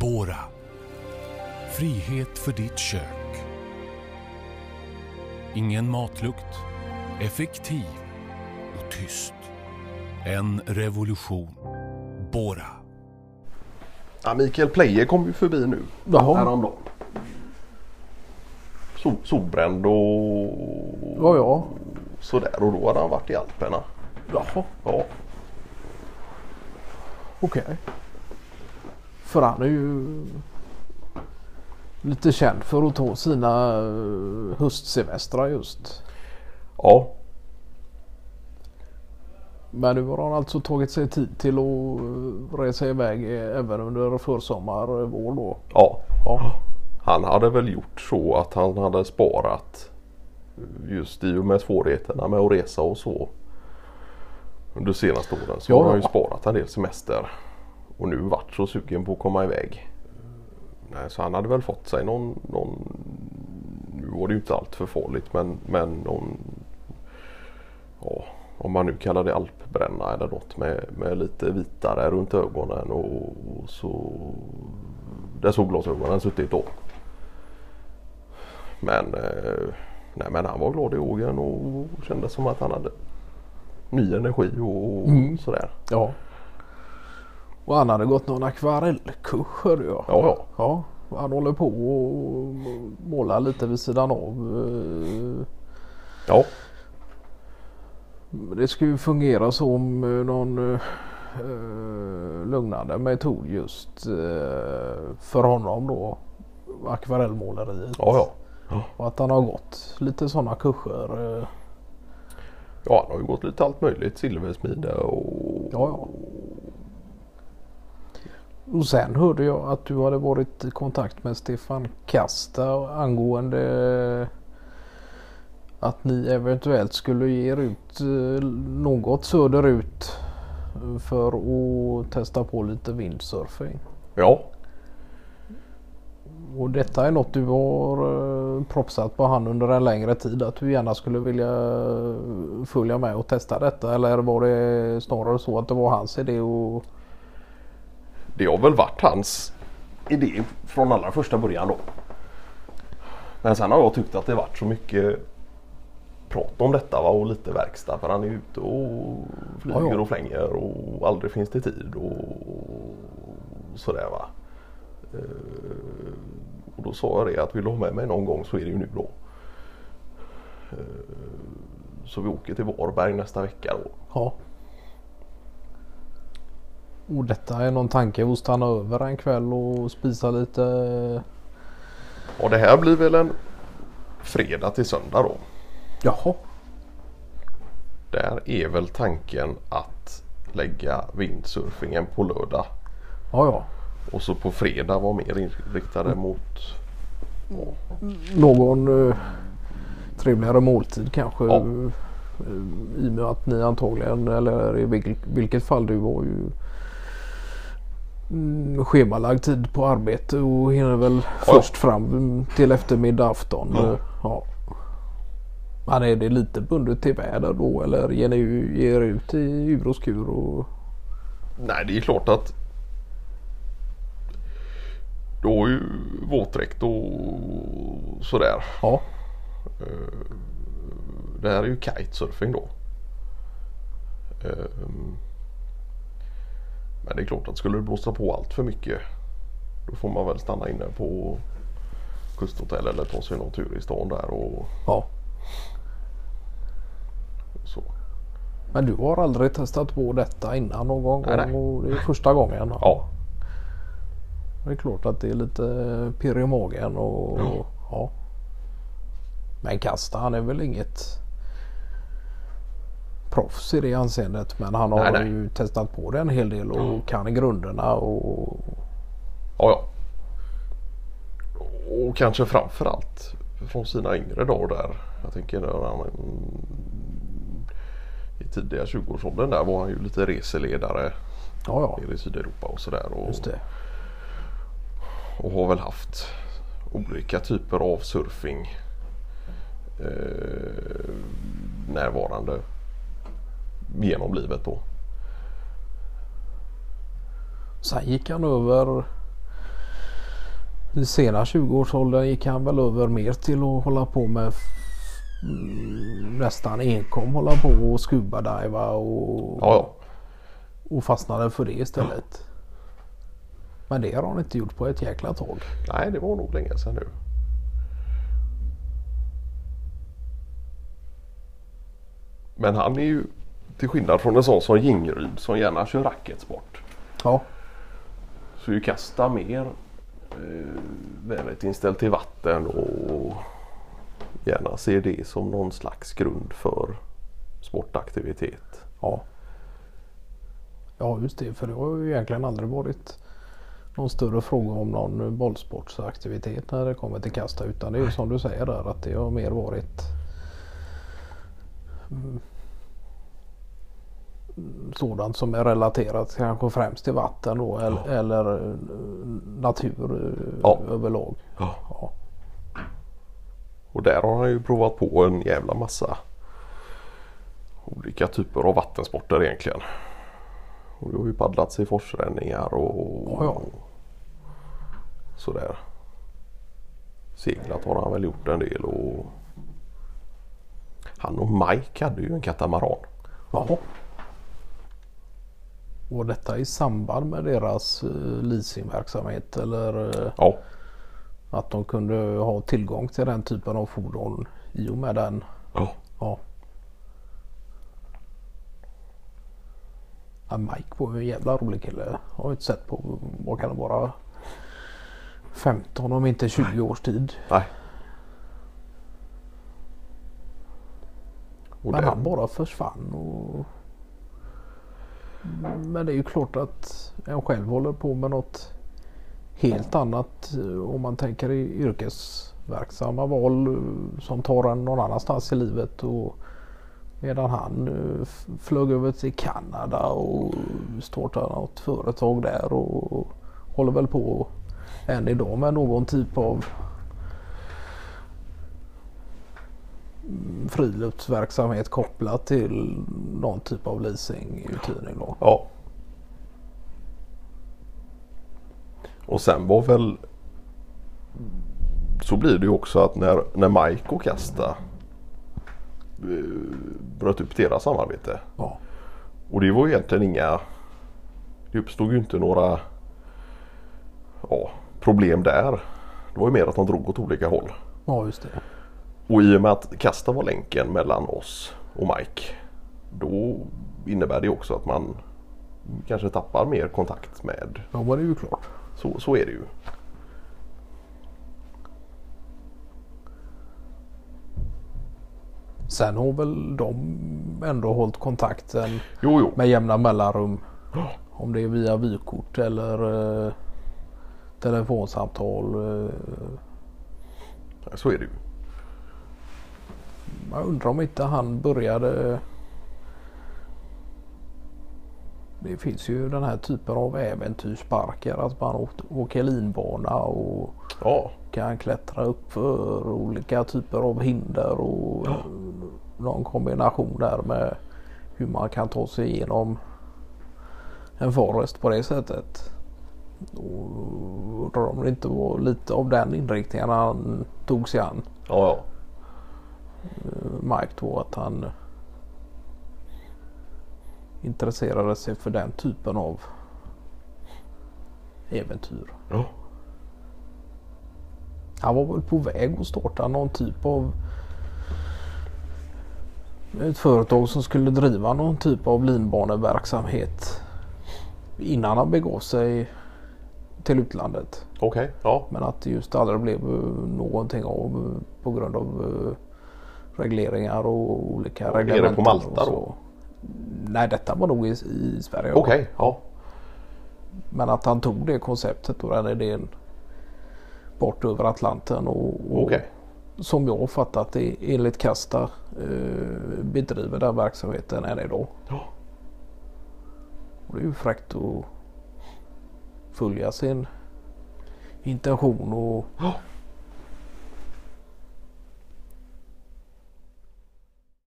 Bora. Frihet för ditt kök. Ingen matlukt. Effektiv och tyst. En revolution. Bora. Ja, Mikael Pleje kom ju förbi nu Jaha. häromdagen. Sol, solbränd och Ja, ja. sådär och då hade han varit i Alperna. Jaha, Ja, okej. För han är ju lite känd för att ta sina eh, höstsemestrar just. ja, Men nu har han alltså tagit sig tid till att eh, resa iväg eh, även under försommar, eh, vår då. ja. Ja, Han hade väl gjort så att han hade sparat just i och med svårigheterna med att resa och så under senaste åren så Ja, har han ju sparat en del semester och nu varit så sugen på att komma iväg. Nej, så han hade väl fått sig någon, någon nu var det ju inte allt för farligt men, men någon ja, om man nu kallar det alpbränna eller något med, med lite vitare runt ögonen och, och så där solglasögonen suttit då. Men, eh, nej, men han var glad i ågen och kände som att han hade ny energi och Mm. sådär. ja. Och han hade gått någon akvarellkurs hörde jag. Ja, ja. Ja, han håller på och målar lite vid sidan av. eh, Ja, Det ska ju fungera som eh, någon eh, lugnande metod just för honom då. Akvarellmåleriet. ja, ja. Och att han har gått lite sådana kurser. Ja, han har ju gått lite allt möjligt. Silversmide och... Ja, ja. Och sen hörde jag att du hade varit i kontakt med Stefan Kasta angående att ni eventuellt skulle ge er ut eh, något söderut för att testa på lite windsurfing. Ja, Och detta är något du har eh, propsat på han under en längre tid att du gärna skulle vilja eh, följa med och testa detta eller var det snarare så att det var hans idé och det har väl varit hans idé från allra första början då. Men sen har jag tyckt att det varit så mycket prat om detta va? och lite verkstad för han är ute och flyger Ja, ja. och flänger och aldrig finns det tid och sådär va. Eh, Och då sa jag det att vill du ha med mig någon gång så är det ju nu då. Eh, Så vi åker till Varberg nästa vecka då. Ja. Och detta är någon tanke att stanna över en kväll och spisa lite. Ja det här blir väl en fredag till söndag då. Jaha. Där är väl tanken att lägga windsurfingen på lördag Ja, ja. och så på fredag vara mer inriktade mot Någon eh, trevligare måltid kanske. Ja. eh, I och med att ni antagligen eller i vilk- vilket fall du har ju mm, schemalagd tid på arbete och hinner väl först fram till eftermiddag afton. Ja. Eh, Ja. Men är det lite bundet till väder då eller ger ni er ut i ur och skur? Och... Nej det är klart att du har ju våtdräkt och sådär. Ja. Det här är ju kitesurfing då. Men det är klart att skulle det blåsa på allt för mycket då får man väl stanna inne på kusthotell eller ta sig någon tur i stan där och ja. så. Men du har aldrig testat på detta innan någon gång? Nej, nej. Och det är första gången? Ja, Det är klart att det är lite pirr i magen och Ja. ja. Men Kasta han är väl inget proffs i det anseendet. Men han har Nej, nej. ju testat på det en hel del och kan grunderna och ja, ja. Och kanske framförallt från sina yngre dagar där. Jag tänker när han i tidiga 20-årsåldern där var han ju lite reseledare ja, ja. i Sydeuropa och sådär. Och, och har väl haft olika typer av surfing eh, närvarande genom livet då. Sen gick han över I sena 20-årsåldern gick han väl över mer till att hålla på med mm, nästan enkom hålla på och scuba-diva och, Ja, ja. och fastnade för det istället. Men det har han inte gjort på ett jäkla tag. Nej, det var nog länge sedan nu. Men han är ju till skillnad från en sån som Jingeryd som gärna kör racketsport. Ja, Så är ju Kasta mer eh, väldigt inställd till vatten och gärna ser det som någon slags grund för sportaktivitet. ja. Ja just det för det har ju egentligen aldrig varit någon större fråga om någon bollsportsaktivitet när det kommer till kasta utan det är ju som du säger där att det har mer varit sådant som är relaterat kanske främst till vatten då eller, eller eh, natur eh, Ja. överlag. Ja. Ja. Och där har han ju provat på en jävla massa olika typer av vattensporter egentligen. Och det har ju paddlats i forsränningar och Ja, ja. sådär. Seglat har han väl gjort en del och han och Mike hade ju en katamaran. Jaha. Och detta i samband med deras uh, leasingverksamhet eller eh, Ja, att de kunde ha tillgång till den typen av fordon i och med den. ja. Ja. ja Mike var ju en jävla rolig kille. Har jag inte sett på vad kan det vara 15 om inte 20 års tid. nej. Men där- han bara försvann. Och... Men det är ju klart att en själv håller på med något helt annat eh, om man tänker i yrkesverksamma val eh, som tar en någon annanstans i livet. Och medan han eh, flög över till Kanada och startade något företag där och håller väl på än idag med någon typ av friluftsverksamhet kopplat till någon typ av leasinguthyrning då. Ja. Och sen var väl så blir det ju också att när, när Mike och Kasta eh, bröt upp deras samarbete. Ja. Och det var ju egentligen inga Det uppstod ju inte några ja, problem där. Det var ju mer att de drog åt olika håll. ja, just det. Och i och med att Kasta var länken mellan oss och Mike. Då innebär det också att man kanske tappar mer kontakt med. Ja, men det är ju klart. Så, så är det ju. Sen har väl de ändå hållit kontakten Jo, jo. med jämna mellanrum. Om det är via vykort eller eh, telefonsamtal. Eh, Så är det ju. Jag undrar om inte han började. Det finns ju den här typen av äventyrsparker. Att man åker linbana och Ja, kan klättra upp för olika typer av hinder och någon kombination där med hur man kan ta sig igenom en forest på det sättet. Och undrar om det inte var lite av den inriktningen han tog sig an. ja, Mike då att han intresserade sig för den typen av äventyr. ja. Han var väl på väg att starta någon typ av ett företag som skulle driva någon typ av linbaneverksamhet innan han begav sig till utlandet. Okej, ja. Men att det just aldrig blev någonting av på grund av eh, regleringar och olika Ja, nere på reglementen. Malta då? Nej, detta var nog i, i Sverige. Okej, ja. Men att han tog det konceptet och den idén bort över Atlanten och, och Okej. som jag har fattat det enligt Kasta eh, bedriver den verksamheten än idag. Ja. Och det är ju fräckt att följa sin intention och Ja.